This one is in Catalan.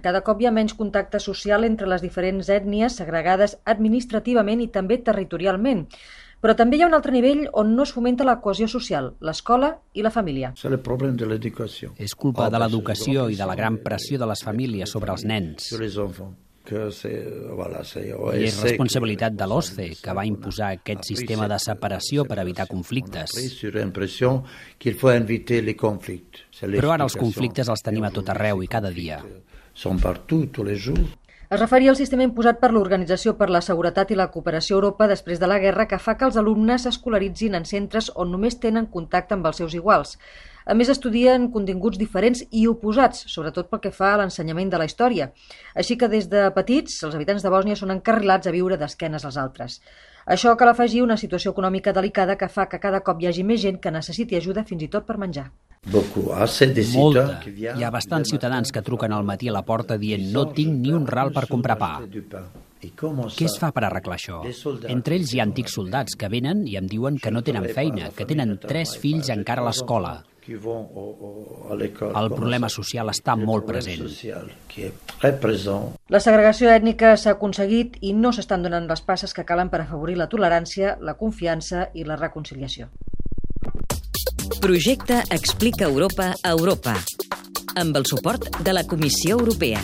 Cada cop hi ha menys contacte social entre les diferents ètnies segregades administrativament i també territorialment. Però també hi ha un altre nivell on no es fomenta la cohesió social, l'escola i la família. És culpa Ah, de bah, l'educació i de la gran pressió de les famílies sobre els nens. I és responsabilitat de l'OSCE, que va imposar aquest sistema de separació per evitar conflictes. Però ara els conflictes els tenim a tot arreu i cada dia. Sont partout, tous les jours. Es referia al sistema imposat per l'Organització per la Seguretat i la Cooperació Europa després de la guerra que fa que els alumnes s'escolaritzin en centres on només tenen contacte amb els seus iguals. A més, estudien continguts diferents i oposats, sobretot pel que fa a l'ensenyament de la història. Així que des de petits, els habitants de Bòsnia són encarrilats a viure d'esquenes als altres. Això cal afegir una situació econòmica delicada que fa que cada cop hi hagi més gent que necessiti ajuda fins i tot per menjar. Molta. Hi ha bastants ciutadans que truquen al matí a la porta dient no tinc ni un ral per comprar pa. Què es fa per arreglar això? Entre ells hi ha antics soldats que venen i em diuen que no tenen feina, que tenen tres fills encara a l'escola. El problema social està molt present. La segregació ètnica s'ha aconseguit i no s'estan donant les passes que calen per afavorir la tolerància, la confiança i la reconciliació. Projecte Explica Europa a Europa amb el suport de la Comissió Europea.